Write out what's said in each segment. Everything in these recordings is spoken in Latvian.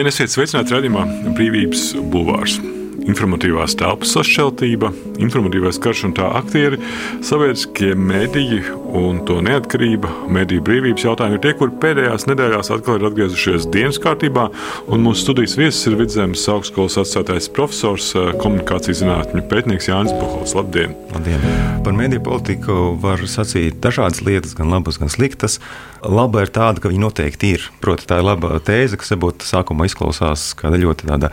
Labdien, esiet sveicināti redzamā brīvības bulvārs informatīvās telpas sašķeltība, informatīvais karš un tā aktieri, sabiedriskie mediji un to neatkarība, mediju brīvības jautājumi ir tie, kur pēdējās nedēļās atkal ir atgriezušies dienas kārtībā. Mūsu studijas viesis ir Vidzemes augstskolas atstātais profesors, eh, komunikācijas zinātņu pētnieks Jānis Buhals. Labdien! Labdien! Par mediju politiku var sacīt dažādas lietas, gan labas, gan sliktas. Laba ir tāda, ka viņi noteikti ir. Proti, tā ir laba tēze, kas varbūt sākumā izklausās kā ļoti tāda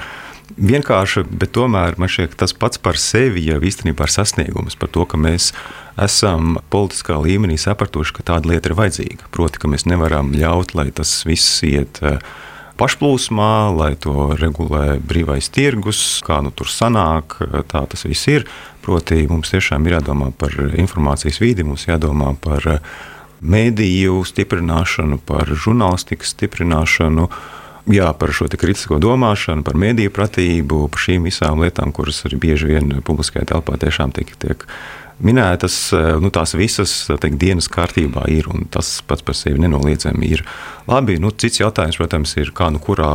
vienkārša, bet tomēr man šķiet, tas pats par sevi jau īstenībā ir sasniegums par to, ka mēs esam politiskā līmenī sapratuši, ka tāda lieta ir vajadzīga. Proti, ka mēs nevaram ļaut, lai tas viss iet eh, pašplūsmā, lai to regulē brīvais tirgus, kā nu tur sanāk, tā tas viss ir. Proti, mums tiešām ir jādomā par informācijas vidi, mums jādomā par eh, mēdīju stiprināšanu, par žurnālistikas stiprināšanu jā, par šo kritisko domāšanu, par mēdīju pratību, par šīm visām lietām, kuras arī bieži vien publiskajā telpā tiešām tiek, tiek minētas. Nu, tās visas teik, dienas kārtībā ir, tas pats par sevi nenoliedzami ir labi. Nu, cits jautājums, protams, ir, kā nu kurā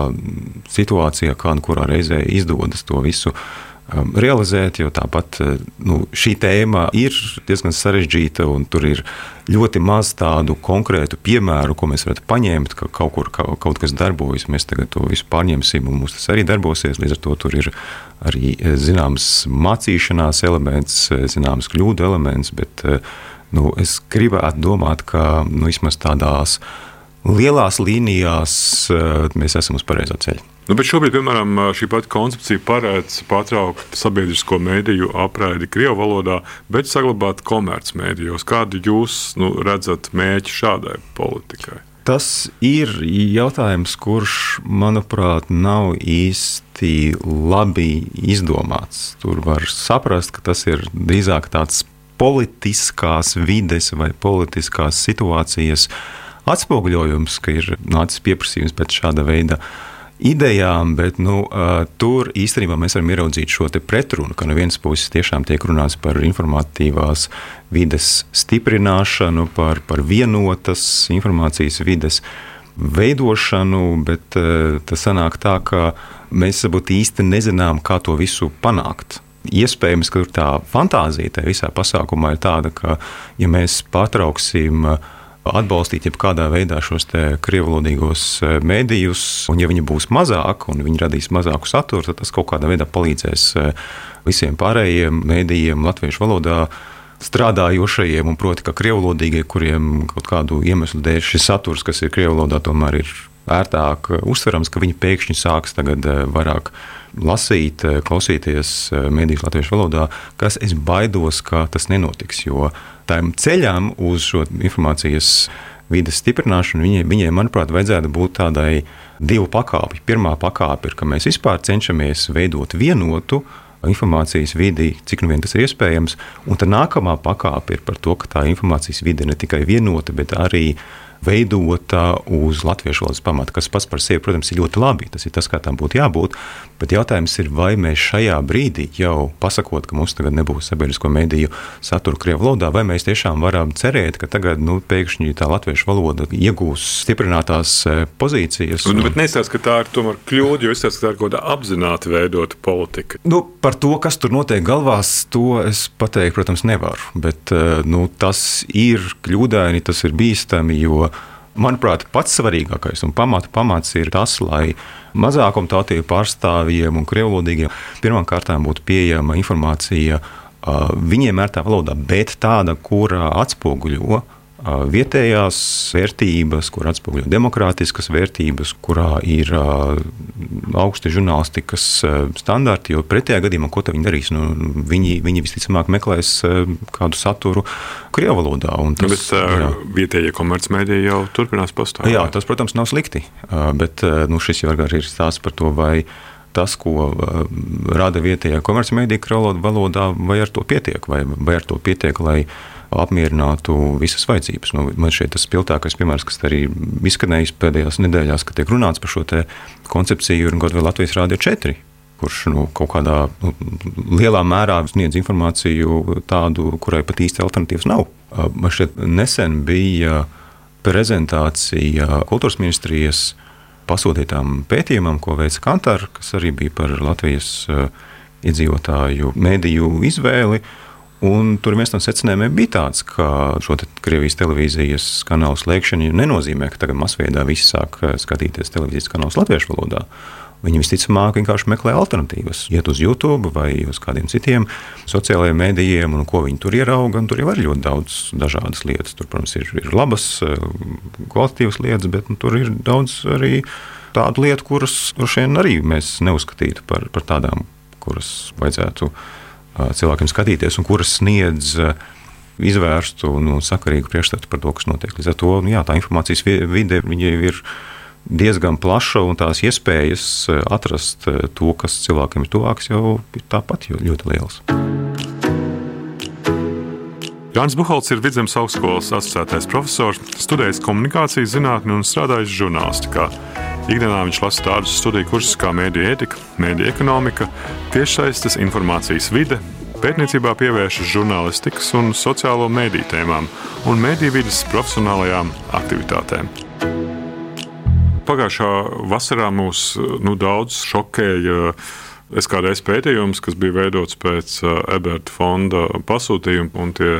situācijā, kā nu kurā reizē izdodas to visu Um, realizēt, jo tāpat uh, nu, šī tēma ir diezgan sarežģīta un tur ir ļoti maz tādu konkrētu piemēru, ko mēs varētu paņemt, ka kaut kur kaut kas darbojas. Mēs tagad to visu pārņemsim un mums tas arī darbosies. Līdz ar to tur ir arī uh, zināms mācīšanās elements, uh, zināms kļūdu elements, bet nu, es gribētu domāt, ka nu, vismaz tādās lielās līnijās mēs esam uz pareizā ceļa. Nu, šobrīd, piemēram, šī pati koncepcija paredz pārtraukt sabiedrisko mēdīju apraidi Krievijas valodā, bet saglabāt komercmedijos. Kādu jūs nu, redzat mērķi šādai politikai? Tas ir jautājums, kurš, manuprāt, nav īsti labi izdomāts. Tur var saprast, ka tas ir drīzāk tāds politiskās vides vai politiskās situācijas atspoguļojums, ka ir nācis pieprasījums pēc šāda veida idejām, bet nu, tur īstenībā mēs varam ieraudzīt šo pretrunu, ka no vienas puses tiešām tiek runāts par informatīvās vides stiprināšanu, par, par vienotas informācijas vides veidošanu, bet tas sanāk tā, ka mēs varbūt īsti nezinām, kā to visu panākt. Iespējams, ka tā fantāzija tajā visā pasākumā ir tāda, ka, ja mēs pārtrauksim uh, atbalstīt jebkādā veidā šos krievlodīgos e, mēdījus, un ja viņi būs mazāk un viņi radīs mazāku saturu, tad tas kaut kādā veidā palīdzēs e, visiem pārējiem mēdījiem latviešu valodā strādājošajiem, un proti, ka krievlodīgie, kuriem kaut kādu iemeslu dēļ šis saturs, kas ir krievlodā, tomēr ir ērtāk uztverams, ka viņi pēkšņi sāks tagad e, vairāk lasīt, klausīties mēdījus latviešu valodā, kas es baidos, ka tas nenotiks, jo tam ceļam uz šo informācijas vidas stiprināšanu, viņiem, viņiem, manuprāt, vajadzētu būt tādai divu pakāpju. Pirmā pakāpe ir, ka mēs vispār cenšamies veidot vienotu informācijas vidi, cik nu vien tas ir iespējams, un tā nākamā pakāpe ir par to, ka tā informācijas vide ne tikai vienota, bet arī veidota uz latviešu valodas pamata, kas pats par sevi, protams, ir ļoti labi. Tas ir tas, kā tam būtu jābūt. Bet jautājums ir, vai mēs šajā brīdī jau pasakot, ka mums tagad nebūs sabiedrisko mediju satura krievu valodā, vai mēs tiešām varam cerēt, ka tagad nu, pēkšņi tā latviešu valoda iegūs stiprinātās e, pozīcijas. Nu, un... Bet nestāst, ka tā ir tomēr kļūda, jo es teicu, ka tā ir kaut kāda apzināti veidota politika. Nu, par to, kas tur notiek galvās, to es pateikt, protams, nevaru. Bet e, nu, tas ir kļūdaini, tas ir bīstami, jo Manuprāt, pats svarīgākais un pamata pamats ir tas, lai mazākumtautību pārstāvjiem un krievlodīgiem pirmkārt būtu pieejama informācija viņiem ērtā valodā, bet tāda, kura atspoguļo vietējās vērtības, kur atspoguļo demokrātiskas vērtības, kurā ir augsti žurnālistikas standarti. Jo pretējā gadījumā, ko viņi darīs? Nu, viņi, viņi visticamāk meklēs kādu saturu Krievijas valodā. Tas, bet jā. vietējie komercmediji jau turpinās pastāvēt. Jā, tas, protams, nav slikti. Bet nu, šis jau ir stāsts par to, vai tas, ko rada vietējā komercmedija Krievijas valodā, vai ar to pietiek, vai, vai ar to pietiek, lai apmierinātu visas vajadzības. Nu, man šeit tas spilgtākais piemērs, kas arī izskanējis pēdējās nedēļās, kad tiek runāts par šo koncepciju, ir Godvēl Latvijas Rādio 4 kurš nu, kaut kādā nu, lielā mērā sniedz informāciju tādu, kurai pat īsti alternatīvas nav. Man šeit nesen bija prezentācija kultūras ministrijas pasūtītām pētījumam, ko veica Kantāra, kas arī bija par Latvijas iedzīvotāju mediju izvēli. Un tur viens no secinājumiem bija tāds, ka šo te Krievijas televīzijas kanālu slēgšana nenozīmē, ka tagad masveidā visi sāk skatīties televīzijas kanālus latviešu valodā. Viņi visticamāk vienkārši meklē alternatīvas, iet uz YouTube vai uz kādiem citiem sociālajiem mēdījiem, un ko viņi tur ierauga. Tur jau ir ļoti daudz dažādas lietas. Tur, protams, ir, ir labas, kvalitatīvas lietas, bet nu, tur ir daudz arī tādu lietu, kuras droši vien arī mēs neuzskatītu par, par tādām, kuras vajadzētu cilvēkiem skatīties un kuras sniedz izvērstu un nu, sakarīgu priekšstatu par to, kas notiek. Līdz ar to nu, jā, tā informācijas vide ir diezgan plaša un tās iespējas atrast to, kas cilvēkiem ir tuvāks, jau ir tāpat ļoti liels. Jānis Buhalts ir Vidzemes augstskolas asociētais profesors, studējis komunikācijas zinātni un strādājis žurnālistikā. Ikdienā viņš lasa tādus studiju kursus kā mēdīņu ētika, mēdīņu ekonomika, tiešsaistes informācijas vide, pētniecībā pievēršas žurnālistikas un sociālo mediju tēmām un mediju vidas profesionālajām aktivitātēm. Pagājušā vasarā mūs nu, daudz šokēja Es kādreiz pētījums, kas bija veidots pēc uh, Eberta fonda pasūtījuma, un tie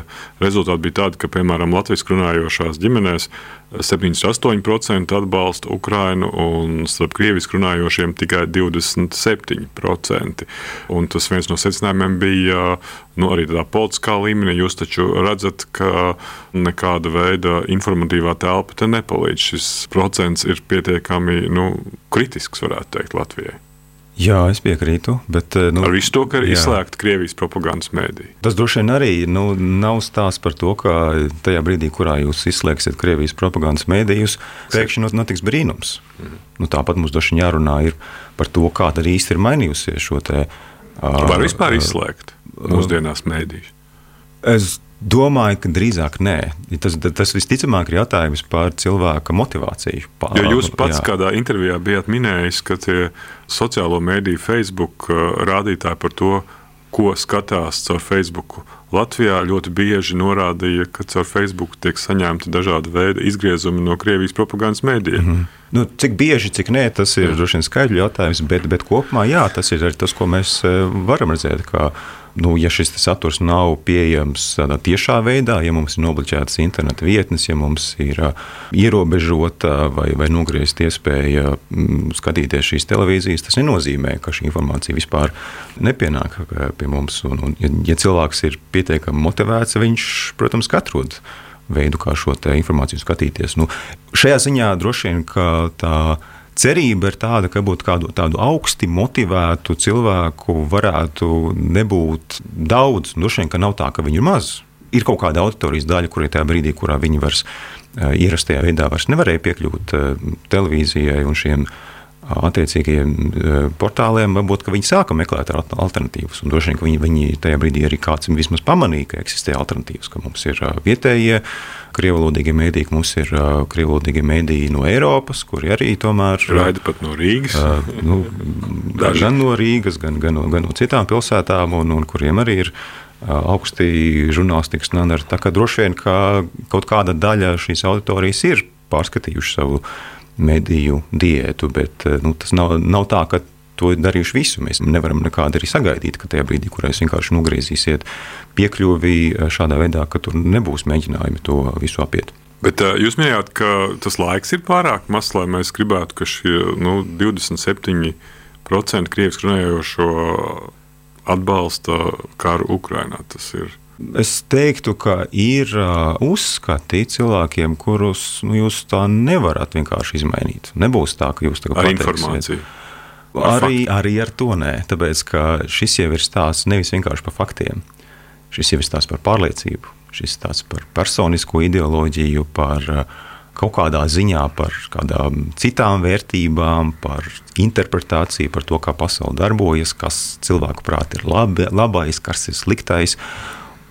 rezultāti bija tādi, ka, piemēram, Latvijas runājošās ģimenēs 78% atbalsta Ukrainu, un starp krievisku runājošiem tikai 27%. Un tas viens no secinājumiem bija nu, arī tādā politiskā līmenī. Jūs taču redzat, ka nekāda veida informatīvā telpa te nepalīdz. Šis procents ir pietiekami nu, kritisks, varētu teikt, Latvijai. Jā, es piekrītu. Bet, eh, nu, Ar visu to, ka ir izslēgta Krievijas propagandas mēdī. Tas droši vien arī nu, nav stāsts par to, ka tajā brīdī, kurā jūs izslēgsiet Krievijas propagandas mēdījus, pēkšņi notiks brīnums. Mhm. Nu, tāpat mums droši vien jārunā par to, kā tad īsti ir mainījusies šo te. Var vispār izslēgt mūsdienās mēdījus? Es Domāju, ka drīzāk nē. Tas, tas visticamāk ir jautājums par cilvēka motivāciju. Pār, jo jūs pats jā. kādā intervijā bijāt minējis, ka tie sociālo mediju Facebook uh, rādītāji par to, ko skatās caur Facebook. Latvijā ļoti bieži norādīja, ka caur Facebook tiek saņemti dažādi veidi izgriezumi no Krievijas propagandas mēdījiem. Mm -hmm. Nu, cik bieži, cik nē, tas ir droši vien skaidrs jautājums, bet, bet kopumā jā, tas ir tas, ko mēs uh, varam redzēt nu, ja šis saturs nav pieejams tādā tiešā veidā, ja mums ir nobloķētas interneta vietnes, ja mums ir ierobežota vai, vai nogriezta iespēja mm, skatīties šīs televīzijas, tas nenozīmē, ka šī informācija vispār nepienāk pie mums. Un, un, ja, ja cilvēks ir pietiekami motivēts, viņš, protams, atrod veidu, kā šo informāciju skatīties. Nu, šajā ziņā droši vien tā cerība ir tāda, ka būtu kādu tādu augsti motivētu cilvēku varētu nebūt daudz. Nu, šeit, ka nav tā, ka viņi ir maz. Ir kaut kāda auditorijas daļa, kurai tajā brīdī, kurā viņi vairs eh, ierastajā veidā vairs nevarēja piekļūt eh, televīzijai un šiem attiecīgajiem portāliem, varbūt viņi sāka meklēt alternatīvas. Droši vien, viņi, viņi tajā brīdī arī kāds vismaz pamanīja, ka eksistē alternatīvas, ka mums ir vietējie krievlodīgie mēdīji, ka mums ir krievlodīgie mēdīji no Eiropas, kuri arī tomēr raida pat no Rīgas. nu, gan no Rīgas, gan, gan, no, gan no citām pilsētām, un, un kuriem arī ir augsti žurnālistikas standarti. Tā kā droši vien ka kaut kāda daļa šīs auditorijas ir pārskatījuši savu mediju diētu, bet eh, nu, tas nav, nav tā, ka to darījuši visu. Mēs nevaram nekādi arī sagaidīt, ka tajā brīdī, kurā jūs vienkārši nogriezīsiet piekļuvi eh, šādā veidā, ka tur nebūs mēģinājumi to visu apiet. Bet uh, jūs minējāt, ka tas laiks ir pārāk mazs, lai mēs gribētu, ka šie nu, 27% krievis runājošo atbalsta karu Ukrajinā. Tas ir Es teiktu, ka ir uh, uzskati cilvēkiem, kurus nu, jūs tā nevarat vienkārši izmainīt. Nebūs tā, ka jūs tagad ar informāciju. Ar arī, arī ar to nē, tāpēc ka šis jau ir stāsts nevis vienkārši par faktiem. Šis jau ir stāsts par pārliecību, šis stāsts par personisko ideoloģiju, par kaut kādā ziņā par kādām citām vērtībām, par interpretāciju, par to, kā pasaule darbojas, kas cilvēku prāti ir labi, labais, kas ir sliktais.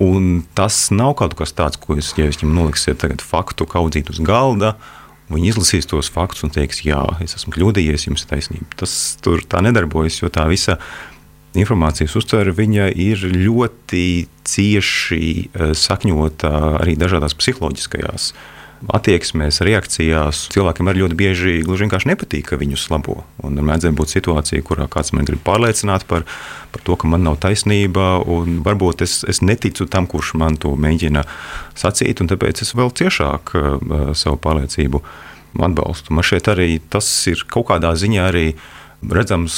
Un tas nav kaut kas tāds, ko jūs, ja jūs viņam noliksiet tagad faktu kaudzīt uz galda. Viņi izlasīs tos faktus un teiks, jā, es esmu kļūdījies, jums ir taisnība. Tas tur tā nedarbojas, jo tā visa informācijas uztvere ir ļoti cieši eh, sakņota arī dažādās psiholoģiskajās attieksmēs, reakcijās cilvēkiem arī ļoti bieži gluži vienkārši nepatīk, ka viņus labo. Un mēdzēja būt situācija, kurā kāds man grib pārliecināt par, par to, ka man nav taisnība, un varbūt es, es neticu tam, kurš man to mēģina sacīt, un tāpēc es vēl ciešāk uh, savu pārliecību atbalstu. Man šeit arī tas ir kaut kādā ziņā arī redzams,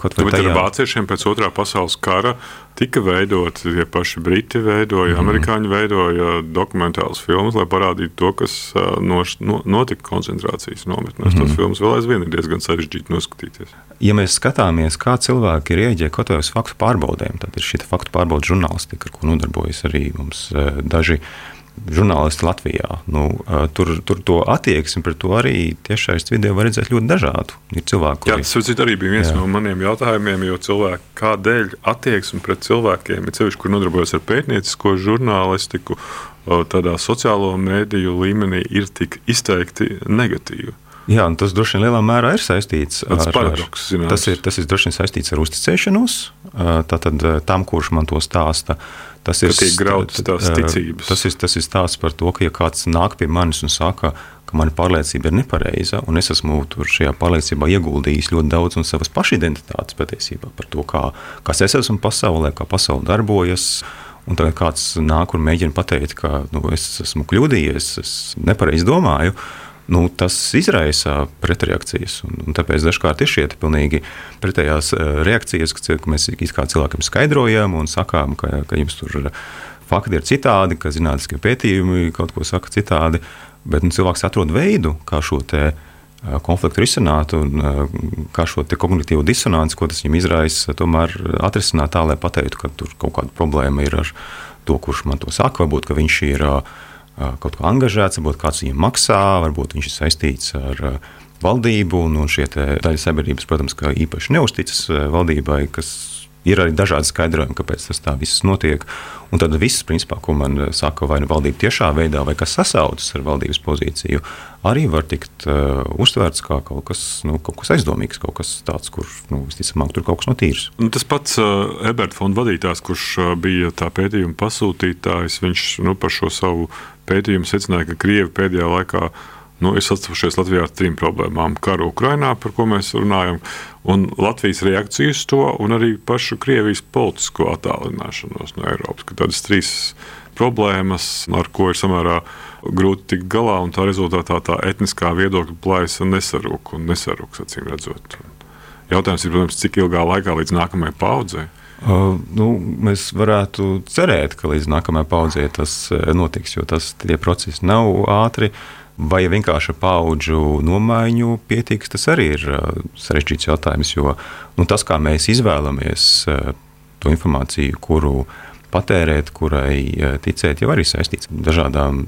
kaut vai tādā. Vāciešiem pēc otrā pasaules kara tika veidoti, tie paši briti veidoja, mm. amerikāņi veidoja dokumentālus filmus, lai parādītu to, kas noš, no, notika koncentrācijas nometnēs. Mm. Tos filmus vēl aizvien ir diezgan sarežģīti noskatīties. Ja mēs skatāmies, kā cilvēki rieģē kaut vai uz faktu pārbaudēm, tad ir šī faktu pārbaudas žurnālistika, ar ko nodarbojas arī mums daži žurnālisti Latvijā. Nu, tur, tur to attieksmi pret to arī tiešais video var redzēt ļoti dažādu. Ir cilvēki, kuri... Jā, tas arī bija viens jā. no maniem jautājumiem, jo cilvēki kādēļ attieksme pret cilvēkiem, ir sevišķi, kur nodarbojas ar pētniecisko žurnālistiku, tādā sociālo mēdīju līmenī, ir tik izteikti negatīvi. Jā, tas droši vien lielā mērā ir saistīts ar paradoks, zināms. tas. Ir, tas ir droši vien saistīts ar uzticēšanos. Tātad tam, kurš man to stāsta, Tas ir grauds tās ticības. Tas ir, tas ir stāsts par to, ka ja kāds nāk pie manis un saka, ka mana pārliecība ir nepareiza, un es esmu šajā pārliecībā ieguldījis ļoti daudz no savas pašidentitātes patiesībā par to, kā, kas es esmu pasaulē, kā pasaule darbojas. Un tagad kāds nāk un mēģina pateikt, ka nu, es esmu kļūdījies, es nepareizi domāju. Uh, nu, tas izraisa pretreakcijas. Un, un tāpēc dažkārt ir šie pilnīgi pretējās eh, reakcijas, ka mēs kā cilvēkiem skaidrojam un sakām, ka, ka jums tur fakti ir citādi, ka zinātniskie pētījumi kaut ko saka citādi. Bet nu, cilvēks atrod veidu, kā šo eh, konfliktu risināt un eh, kā šo kognitīvo disonanci, ko tas viņam izraisa, tomēr atrisināt tā, lai pateiktu, ka tur kaut kāda problēma ir ar to, kurš man to saka. Varbūt viņš ir uh, kaut kā angažēts, varbūt kāds viņam maksā, varbūt viņš ir saistīts ar valdību. Un, un šie daļa sabiedrības, protams, īpaši neusticas valdībai, kas ir arī dažādi skaidrojumi, kāpēc tas tā viss notiek. Un tad viss, principā, ko man saka, vai nu valdība tiešā veidā, vai kas sasaucas ar valdības pozīciju, arī var tikt uh, uztvērts kā kaut kas, nu, kaut kas aizdomīgs, kaut kas tāds, kur nu, visticamāk tur kaut kas no tīras. Nu, tas pats uh, Eberta fonda vadītājs, kurš uh, bija tā pētījuma pasūtītājs, viņš nu, par šo savu pētījumu secināja, ka Krievi pēdējā laikā nu, ir sastapušies Latvijā ar trim problēmām. Karu Ukrainā, par ko mēs runājam, un Latvijas reakciju uz to, un arī pašu Krievijas politisko attālināšanos no Eiropas. Tādas trīs problēmas, ar ko ir samērā grūti tikt galā, un tā rezultātā tā etniskā viedokļa plaisa nesarūk un nesarūks, acīm redzot. Jautājums ir, protams, cik ilgā laikā līdz nākamajai paudzei. Uh, nu, mēs varētu cerēt, ka līdz nākamajai paudzei tas uh, notiks, jo tas procesi nav ātri. Vai vienkārši paudžu nomaiņu pietiks, tas arī ir uh, sarežģīts jautājums. Jo nu, tas, kā mēs izvēlamies uh, to informāciju, kuru patērēt, kurai uh, ticēt, jau arī saistīts ar dažādām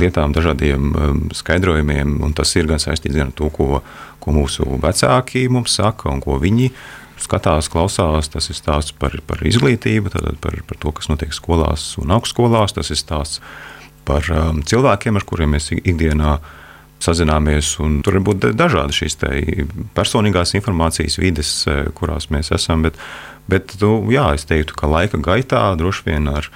lietām, dažādiem um, skaidrojumiem. Tas ir gan saistīts ar to, ko, ko mūsu vecāki mums saka un ko viņi skatās, klausās. Tas ir stāsts par, par izglītību, par, par to, kas notiek skolās un augstskolās. Tas ir stāsts par um, cilvēkiem, ar kuriem mēs ikdienā sazināmies. Tur var būt dažādi šīs personīgās informācijas vides, eh, kurās mēs esam. Bet, bet nu, jā, es teiktu, ka laika gaitā droši vien ar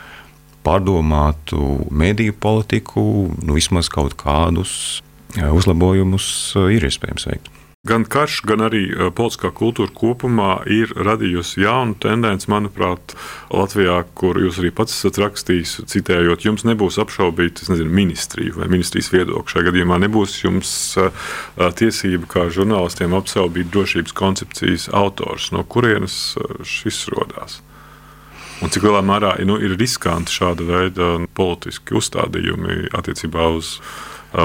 pārdomātu mediju politiku, nu, vismaz kaut kādus eh, uzlabojumus eh, ir iespējams veikt. Gan karš, gan arī politiskā kultūra kopumā ir radījusi jaunu tendenci, manuprāt, Latvijā, kur jūs arī pats esat rakstījis, citējot, jums nebūs apšaubīt nezinu, ministriju vai ministrijas viedokli. Šajā gadījumā nebūs jums tiesība kā žurnālistiem apšaubīt drošības koncepcijas autors, no kurienes šis rodās. Un cik lielā mērā nu, ir riskanti šāda veida politiski uzstādījumi attiecībā uz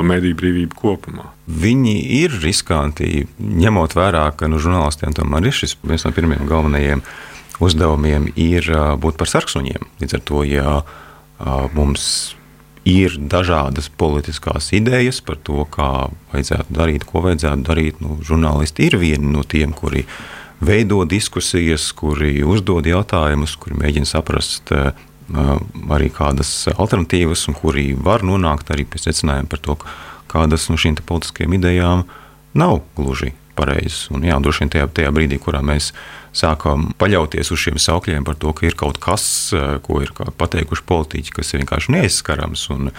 mediju brīvību kopumā. Viņi ir riskanti, ņemot vērā, ka nu, žurnālistiem tomēr ir šis viens no pirmajiem galvenajiem uzdevumiem ir būt par sarksuņiem. Līdz ar to, ja mums ir dažādas politiskās idejas par to, kā vajadzētu darīt, ko vajadzētu darīt, nu, žurnālisti ir vieni no tiem, kuri veido diskusijas, kuri uzdod jautājumus, kuri mēģina saprast arī kādas alternatīvas, un kuri var nonākt arī pie secinājuma par to, kādas no šīm politiskajām idejām nav gluži pareizas. Un, jā, droši vien tajā, tajā brīdī, kurā mēs sākam paļauties uz šiem saukļiem par to, ka ir kaut kas, ko ir pateikuši politiķi, kas ir vienkārši neaizskarams un,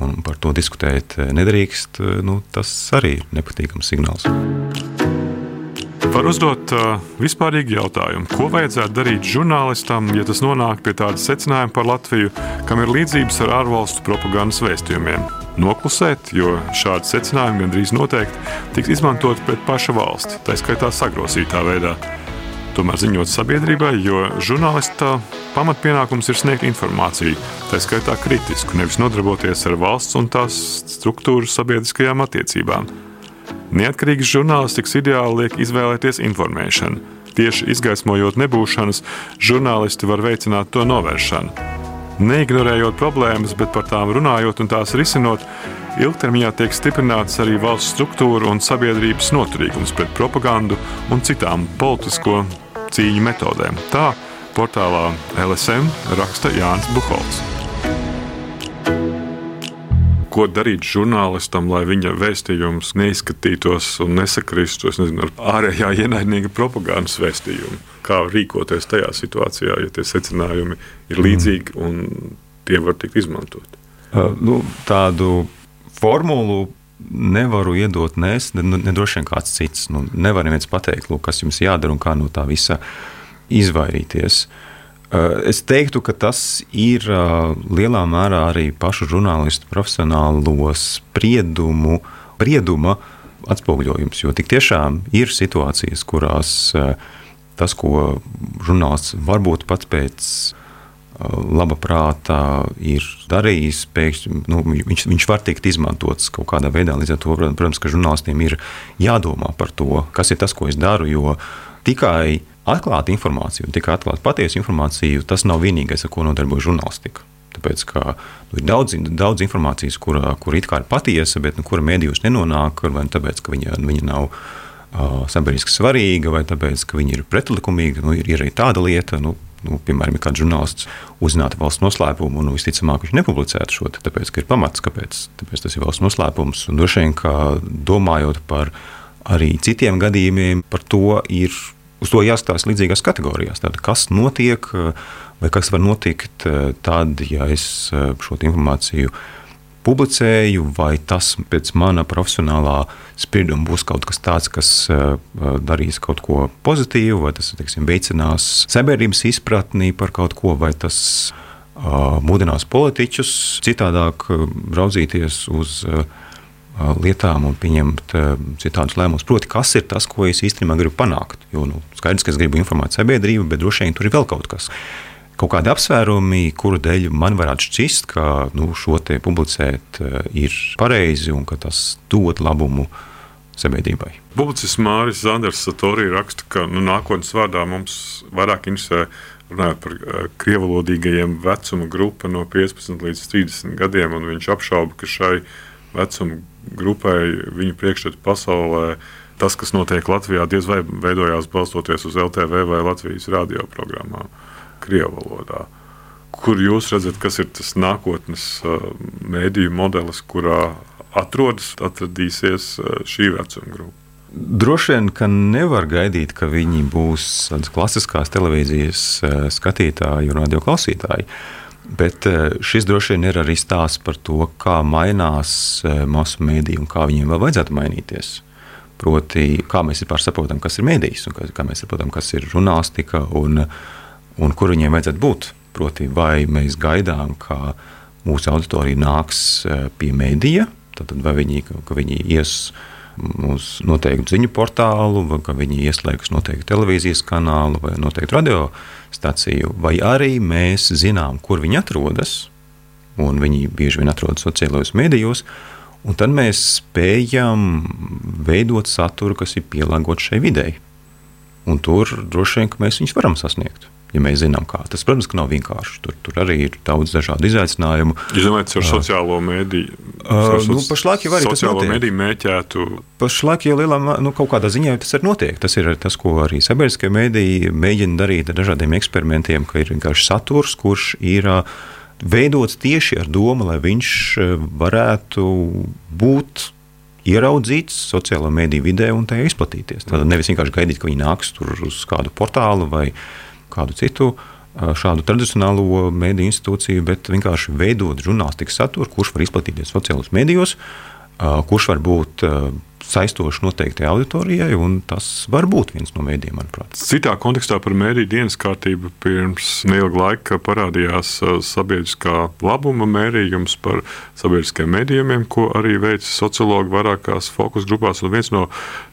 un par to diskutēt nedrīkst, nu, tas arī ir nepatīkams signāls. Var uzdot uh, vispārīgu jautājumu, ko vajadzētu darīt žurnālistam, ja tas nonāk pie tāda secinājuma par Latviju, kam ir līdzības ar ārvalstu propagandas vēstījumiem. Noklusēt, jo šādi secinājumi gandrīz noteikti tiks izmantoti pret pašu valsti, tā skaitā sagrosītā veidā. Tomēr ziņot sabiedrībai, jo žurnālista pamatpienākums ir sniegt informāciju, tā skaitā kritisku, nevis nodarboties ar valsts un tās struktūru sabiedriskajām attiecībām. Neatkarīgas žurnālistikas ideāli liek izvēlēties informēšanu. Tieši izgaismojot nebūšanas, žurnālisti var veicināt to novēršanu. Neignorējot problēmas, bet par tām runājot un tās risinot, ilgtermiņā tiek stiprināts arī valsts struktūra un sabiedrības noturīgums pret propagandu un citām politisko cīņu metodēm. Tā portālā LSM raksta Jānis Buholts ko darīt žurnālistam, lai viņa vēstījums neizskatītos un nesakristos nezinu, ar ārējā ienaidnieka propagandas vēstījumu. Kā rīkoties tajā situācijā, ja tie secinājumi ir līdzīgi un tie var tikt izmantot? Uh, nu, tādu formulu nevaru iedot ne es, ne, ne droši vien kāds cits. Nu, nevar neviens pateikt, lūk, kas jums jādara un kā no tā visa izvairīties. Uh, es teiktu, ka tas ir eh, lielā mērā arī pašu žurnālistu profesionālo spriedumu, sprieduma atspoguļojums. Jo tik tiešām ir situācijas, kurās eh, tas, ko žurnālists varbūt pats pēc laba prātā ir darījis, pēkšņi nu, viņš, viņš var tikt izmantots kaut kādā veidā. Līdz ar to, protams, ka žurnālistiem ir jādomā par to, kas ir tas, ko es daru. Jo tikai atklāta informācija un tikai atklāta patiesa informācija, tas nav vienīgais, ar ko nodarbojas žurnālistika. Tāpēc, ka nu, ir daudz, daudz informācijas, kur, kur it kā ir patiesa, bet nu, kura mēdījos nenonāk, vai tāpēc, ka viņa, viņa nav uh, sabiedriski svarīga, vai tāpēc, ka viņa ir pretlikumīga. Nu, ir, ir arī tāda lieta, nu, nu, piemēram, ja kāds žurnālists uzzinātu valsts noslēpumu, un nu, visticamāk viņš nepublicētu šo, tāpēc, ka ir pamats, kāpēc tāpēc tas ir valsts noslēpums. Un droši vien, ka domājot par arī citiem gadījumiem, par to ir uz to jāskatās līdzīgās kategorijās. Tad, kas notiek, vai kas var notikt tad, ja es šo informāciju publicēju, vai tas pēc mana profesionālā sprieduma būs kaut kas tāds, kas darīs kaut ko pozitīvu, vai tas teiksim, veicinās sabiedrības izpratni par kaut ko, vai tas mudinās politiķus citādāk raudzīties uz lietām un pieņemt tādus lēmumus. Proti, kas ir tas, ko es īstenībā gribu panākt? Jo nu, skaidrs, ka es gribu informēt sabiedrību, bet droši vien tur ir vēl kaut kas. Kaut kādi apsvērumi, kuru dēļ man varētu šķist, ka nu, šo te publicēt ir pareizi un ka tas dod labumu sabiedrībai. Publicis Māris Zanders Satori raksta, ka nu, nākotnes vārdā mums vairāk interesē runājot par krievalodīgajiem vecuma grupu no 15 līdz 30 gadiem, un viņš apšauba, ka šai vecuma grupai, viņu priekšstatu pasaulē. Tas, kas notiek Latvijā, diez vai veidojās balstoties uz LTV vai Latvijas radioprogrammām, Krievijas valodā. Kur jūs redzat, kas ir tas nākotnes uh, mēdīju modelis, kurā atrodas, atradīsies uh, šī vecuma grupa? Droši vien, ka nevar gaidīt, ka viņi būs klasiskās televīzijas uh, skatītāji un radio klausītāji. Bet eh, šis droši vien ir arī stāsts par to, kā mainās eh, masu mēdīji un kā viņiem vēl vajadzētu mainīties. Proti, kā mēs vispār saprotam, kas ir mēdījis, un kā mēs saprotam, kas ir žurnālistika un, un kur viņiem vajadzētu būt. Proti, vai mēs gaidām, ka mūsu auditorija nāks eh, pie mēdīja, tad vai viņi, viņi ies uz noteiktu ziņu portālu, vai viņi ieslēgs noteiktu televīzijas kanālu vai noteiktu radiostaciju, vai arī mēs zinām, kur viņi atrodas, un viņi bieži vien atrodas sociālajos medijos, un tad mēs spējam veidot saturu, kas ir pielāgots šai videi. Un tur droši vien mēs viņus varam sasniegt ja mēs zinām, kā. Tas, protams, nav vienkārši. Tur, tur arī ir daudz dažādu izaicinājumu. Jūs domājat, ar sociālo mediju? Uh, nu, pašlaik jau arī tas notiek. Mediju mēķētu. Pašlaik jau lielā, nu, kaut kādā ziņā tas ir notiek. Tas ir tas, ko arī sabiedriskie mediji mēģina darīt ar dažādiem eksperimentiem, ka ir vienkārši saturs, kurš ir veidots tieši ar domu, lai viņš varētu būt ieraudzīts sociālo mediju vidē un tajā izplatīties. Tad nevis vienkārši gaidīt, ka viņi nāks tur uz kādu portālu vai kādu citu šādu tradicionālo mediju institūciju, bet vienkārši veidot žurnālistikas saturu, kurš var izplatīties sociālajos medijos, kurš var būt saistoši noteiktai auditorijai, un tas var būt viens no mēdījiem, manuprāt. Citā kontekstā par mēdīju dienas kārtību pirms neilga laika parādījās uh, sabiedriskā labuma mērījums par sabiedriskajiem mēdījumiem, ko arī veica sociologi vairākās fokus grupās. Un viens no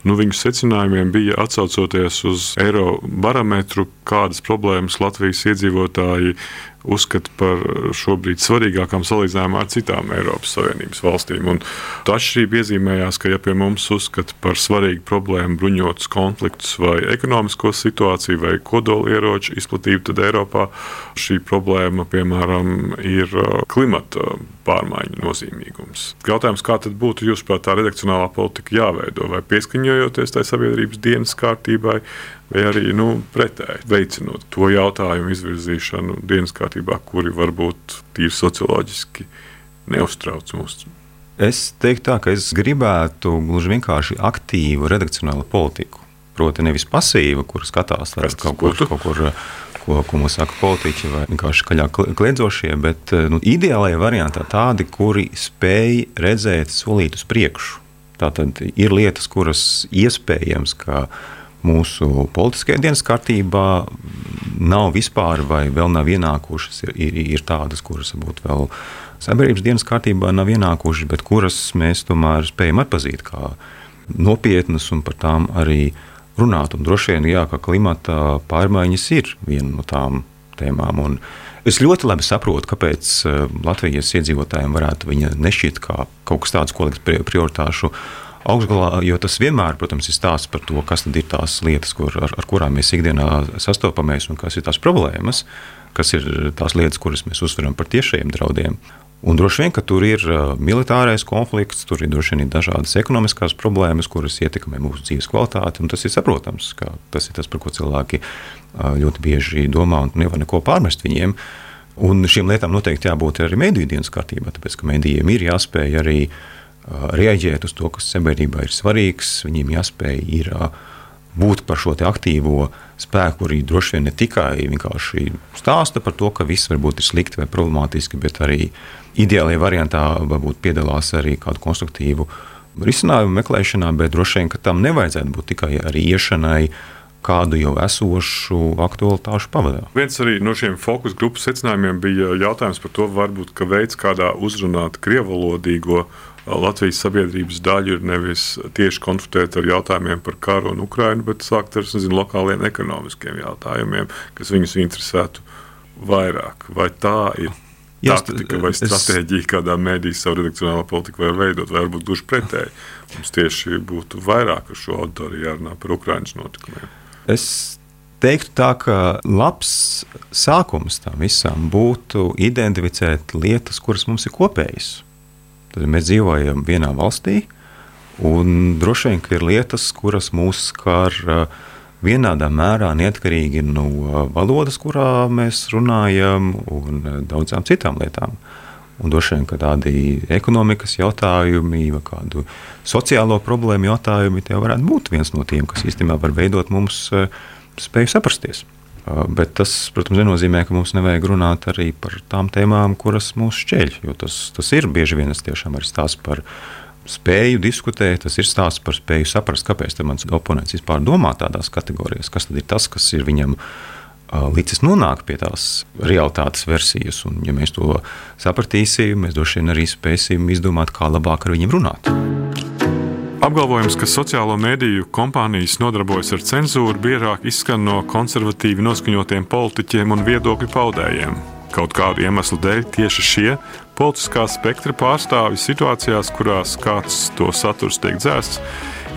nu, viņu secinājumiem bija atsaucoties uz eiro barometru, kādas problēmas Latvijas iedzīvotāji uzskata par šobrīd svarīgākām salīdzinājumā ar citām Eiropas Savienības valstīm. Un tā atšķirība iezīmējās, ka ja pie mums uzskata par svarīgu problēmu bruņotus konfliktus vai ekonomisko situāciju vai kodolieroču izplatību, tad Eiropā šī problēma, piemēram, ir uh, klimata pārmaiņu nozīmīgums. Jautājums, kā tad būtu jūsuprāt tā redakcionālā politika jāveido, vai pieskaņojoties tai sabiedrības dienas kārtībai, vai arī nu, pretēji veicinot to jautājumu izvirzīšanu dienas kārtībā, kuri varbūt tīri socioloģiski neuztrauc mūs. Es teiktu, tā, ka es gribētu gluži vienkārši aktīvu redakcionālu politiku. Proti, nevis pasīvu, kur skatās kaut kur, kaut kur ko, ko mums saka politiķi, vai vienkārši skaļāk kliedzošie, bet nu, ideālajā variantā tādi, kuri spēj redzēt solīt uz priekšu. Tātad ir lietas, kuras iespējams, ka mūsu politiskajā dienas kārtībā nav vispār vai vēl nav ienākušas, ir, ir, ir tādas, kuras varbūt vēl sabiedrības dienas kārtībā nav ienākušas, bet kuras mēs tomēr spējam atpazīt kā nopietnas un par tām arī runāt. Un droši vien, jā, ka klimata pārmaiņas ir viena no tām tēmām. Un es ļoti labi saprotu, kāpēc eh, Latvijas iedzīvotājiem varētu nešķiet kā kaut kas tāds, ko likt prioritāšu augšgalā, jo tas vienmēr, protams, ir stāsts par to, kas ir tās lietas, kur, ar, ar kurām mēs ikdienā sastopamies un kas ir tās problēmas, kas ir tās lietas, kuras mēs uzsveram par tiešiem draudiem. Un droši vien, ka tur ir uh, militārais konflikts, tur ir droši vien dažādas ekonomiskās problēmas, kuras ietekmē mūsu dzīves kvalitāti. Tas ir saprotams, ka tas ir tas, par ko cilvēki uh, ļoti bieži domā un nevar neko pārmest viņiem. Un šīm lietām noteikti jābūt arī mediju dienas kārtībā, tāpēc ka medijiem ir jāspēj arī reaģēt uz to, kas sabiedrībā ir svarīgs. Viņiem jāspēj ir būt par šo aktīvo spēku, arī droši vien ne tikai vienkārši stāsta par to, ka viss varbūt ir slikti vai problemātiski, bet arī ideālajā variantā varbūt piedalās arī kādu konstruktīvu risinājumu meklēšanā, bet droši vien tam nevajadzētu būt tikai arī iešanai kādu jau esošu aktualitāšu pavadā. Viens arī no šiem fokus grupas secinājumiem bija jautājums par to, varbūt, ka veids, kādā uzrunāt krievalodīgo Latvijas sabiedrības daļu ir nevis tieši konfrontēt ar jautājumiem par karu un Ukrainu, bet sākt ar nezinu, lokāliem ekonomiskiem jautājumiem, kas viņus interesētu vairāk. Vai tā ir taktika vai stratēģija, es... kādā mēdījā savu redakcionālo politiku var veidot, vai varbūt gluži pretēji. Mums tieši būtu vairāk ar šo auditoriju jārunā par Ukraiņas notikumiem. Es teiktu tā, ka labs sākums tam visam būtu identificēt lietas, kuras mums ir kopējas. Tad mēs dzīvojam vienā valstī, un droši vien ir lietas, kuras mūs skar uh, vienādā mērā neatkarīgi no valodas, kurā mēs runājam, un daudzām citām lietām. Un droši vien, ka tādi ekonomikas jautājumi vai kādu sociālo problēmu jautājumi tie varētu būt viens no tiem, kas īstenībā var veidot mums e, spēju saprasties. E, bet tas, protams, nenozīmē, ka mums nevajag runāt arī par tām tēmām, kuras mūs šķēļ. Jo tas, tas ir bieži vien tas tiešām ir stāsts par spēju diskutēt, tas ir stāsts par spēju saprast, kāpēc mans oponents vispār domā tādās kategorijās, kas ir tas, kas ir viņam līdz nonāk pie tās realitātes versijas. Un, ja mēs to sapratīsim, mēs droši vien arī spēsim izdomāt, kā labāk ar viņiem runāt. Apgalvojums, ka sociālo mediju kompānijas nodarbojas ar cenzūru, biežāk izskan no konservatīvi noskaņotiem politiķiem un viedokļu paudējiem. Kaut kādu iemeslu dēļ tieši šie politiskā spektra pārstāvji situācijās, kurās kāds to saturs tiek dzēsts,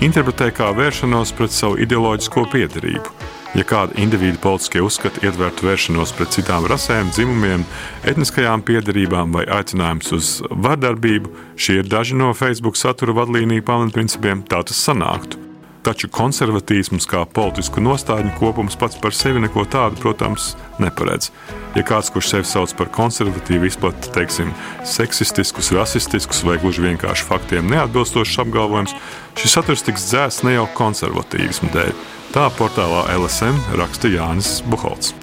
interpretē kā vēršanos pret savu ideoloģisko piedarību. Ja kāda indivīda politiskie uzskati ietvertu vēršanos pret citām rasēm, dzimumiem, etniskajām piedarībām vai aicinājums uz vardarbību, šie ir daži no Facebook satura vadlīniju pamatprincipiem, tā tas sanāktu. Taču konservatīsms kā politisku nostādņu kopums pats par sevi neko tādu, protams, neparedz. Ja kāds, kurš sevi sauc par konservatīvu, izplata, teiksim, seksistiskus, rasistiskus vai gluži vienkārši faktiem neatbilstošus apgalvojumus, šis saturs tiks dzēsts ne jau konservatīvismu dēļ. Tā portālā LSM raksta Jānis Buholts.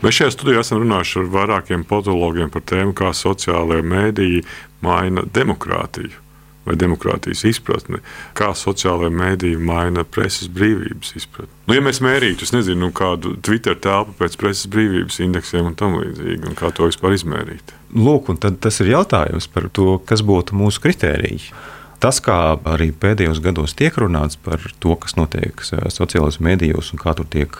Mēs šajā studijā esam runājuši ar vairākiem politologiem par tēmu, kā sociālajie mēdīji maina demokrātiju vai demokrātijas izpratni, kā sociālajie mēdīji maina preses brīvības izpratni. Nu, ja mēs mērītu, es nezinu, nu, kādu Twitter telpu pēc preses brīvības indeksiem un tam līdzīgi, un kā to vispār izmērīt. Lūk, tas ir jautājums par to, kas būtu mūsu kritēriji. Tas, kā arī pēdējos gados tiek runāts par to, kas notiek sociālajos mēdījos un kā tur tiek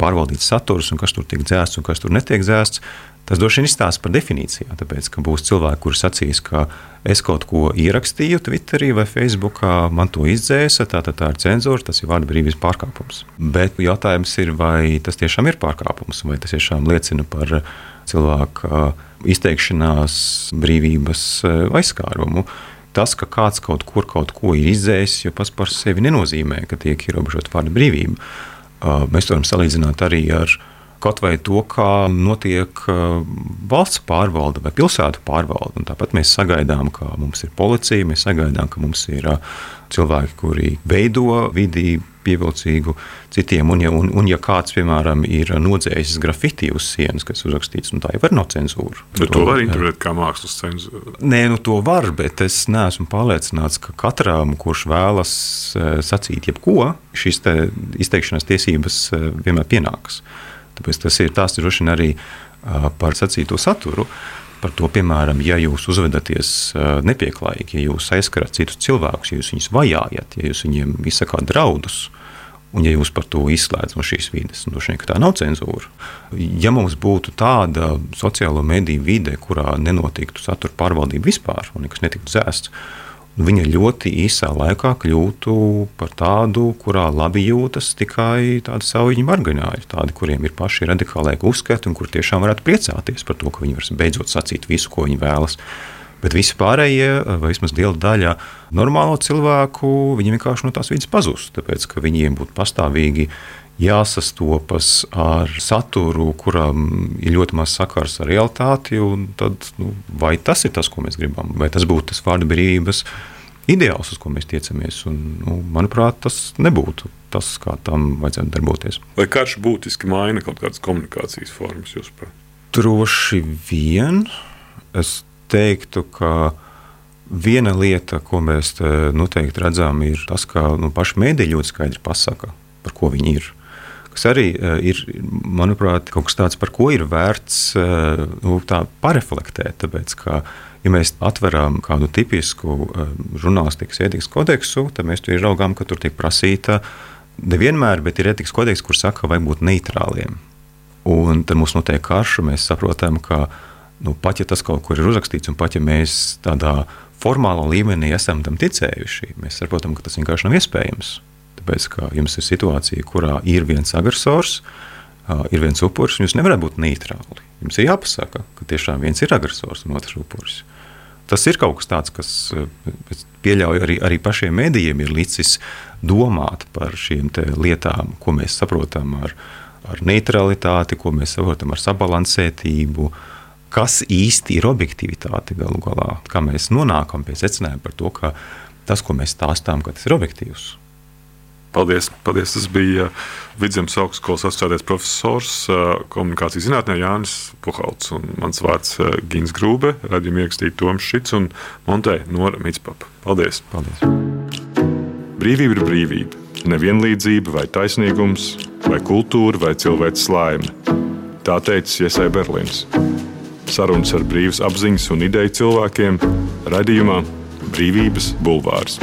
pārvaldīts saturs un kas tur tiek dzēsts un kas tur netiek dzēsts, Tas droši vien izstāsta par definīcijām. Tāpēc, ka būs cilvēki, kuriem sacīs, ka es kaut ko ierakstīju Twitterī vai Facebookā, man to izdzēsa, tā, tā, tā ir cenzūra, tas ir vārdu brīvības pārkāpums. Bet jautājums ir, vai tas tiešām ir pārkāpums, vai tas tiešām liecina par cilvēka izteikšanās brīvības aizskārumu. Tas, ka kāds kaut kur kaut ko ir izdzēsis, jau pats par sevi nenozīmē, ka tiek ierobežota vārdu brīvība. Mēs to varam salīdzināt arī ar kaut vai to, kā notiek uh, valsts pārvalde vai pilsētu pārvalde. Un tāpat mēs sagaidām, ka mums ir policija, mēs sagaidām, ka mums ir uh, cilvēki, kuri veido vidi pievilcīgu citiem. Un ja, un, un ja kāds, piemēram, ir nodzējis grafiti uz sienas, kas uzrakstīts, nu, tā jau ir no cenzūra. Bet to, to var interpretēt kā mākslas cenzūru. Nē, nu to var, bet es neesmu pārliecināts, ka katram, kurš vēlas uh, sacīt jebko, šīs te izteikšanās tiesības vienmēr pienākas. Tāpēc tas ir tās droši vien arī par sacīto saturu. Par to, piemēram, ja jūs uzvedaties nepieklājīgi, ja jūs aizskarat citus cilvēkus, ja jūs viņus vajājat, ja jūs viņiem izsakāt draudus, un ja jūs par to izslēdzat no šīs vides, nu, droši vien tā nav cenzūra. Ja mums būtu tāda sociālo mediju vide, kurā nenotiktu satura pārvaldība vispār, un nekas netiktu dzēsts, viņa ļoti īsā laikā kļūtu par tādu, kurā labi jūtas tikai tādi saviņu margināļi, tādi, kuriem ir paši radikālākie uzskati un kur tiešām varētu priecāties par to, ka viņi var beidzot sacīt visu, ko viņi vēlas. Bet visi pārējie, vai vismaz liela daļa normālo cilvēku, viņi vienkārši no tās vidas pazūst. Tāpēc, ka viņiem būtu pastāvīgi jāsastopas ar saturu, kuram ir ļoti maz sakars ar realitāti. Tad, nu, vai tas ir tas, ko mēs gribam, vai tas būtu tas vārdu brīvības ideāls, uz ko mēs tiecamies? Un, nu, manuprāt, tas nebūtu tas, kā tam vajadzētu darboties. Vai karš būtiski maina kaut kādas komunikācijas formas, jūsuprāt? Droši vien es teiktu, ka. Viena lieta, ko mēs noteikti redzam, ir tas, ka nu, paši mēdīļi ļoti skaidri pasaka, par ko viņi ir kas arī eh, ir, manuprāt, kaut kas tāds, par ko ir vērts eh, nu, pareflektēt. Tāpēc, ka, ja mēs atveram kādu tipisku eh, žurnālistikas ētikas kodeksu, tad mēs tur ieraugām, ka tur tiek prasīta nevienmēr, bet ir ētikas kodeks, kur saka, vajag būt neitrāliem. Un tad mums notiek karš, un mēs saprotam, ka nu, pat ja tas kaut kur ir uzrakstīts, un pat ja mēs tādā formālā līmenī esam tam ticējuši, mēs saprotam, ka tas vienkārši nav iespējams. Tāpēc, ka jums ir situācija, kurā ir viens agresors, ir viens upuris, un jūs nevarat būt neitrāli. Jums ir jāpasaka, ka tiešām viens ir agresors un otrs upuris. Tas ir kaut kas tāds, kas pieļauj arī, arī pašiem mēdījiem, ir licis domāt par šīm lietām, ko mēs saprotam ar, ar neutralitāti, ko mēs saprotam ar sabalansētību, kas īsti ir objektivitāte galu galā. Kā mēs nonākam pie secinājuma par to, ka tas, ko mēs stāstām, tas ir objektīvs. Paldies! paldies. Tas bija Vidzemes augstskolas asociētais profesors komunikācijas zinātnē Jānis Puhalts un mans vārds Gins Grūbe, radījuma ierakstīt Toms Šits un Montē Nora Mitspapa. Paldies! Paldies. Brīvība ir brīvība, nevienlīdzība vai taisnīgums, vai kultūra vai cilvēks laime. Tā teica Iesai Berlīns. Sarunas ar brīvas apziņas un ideju cilvēkiem radījumā Brīvības bulvārs.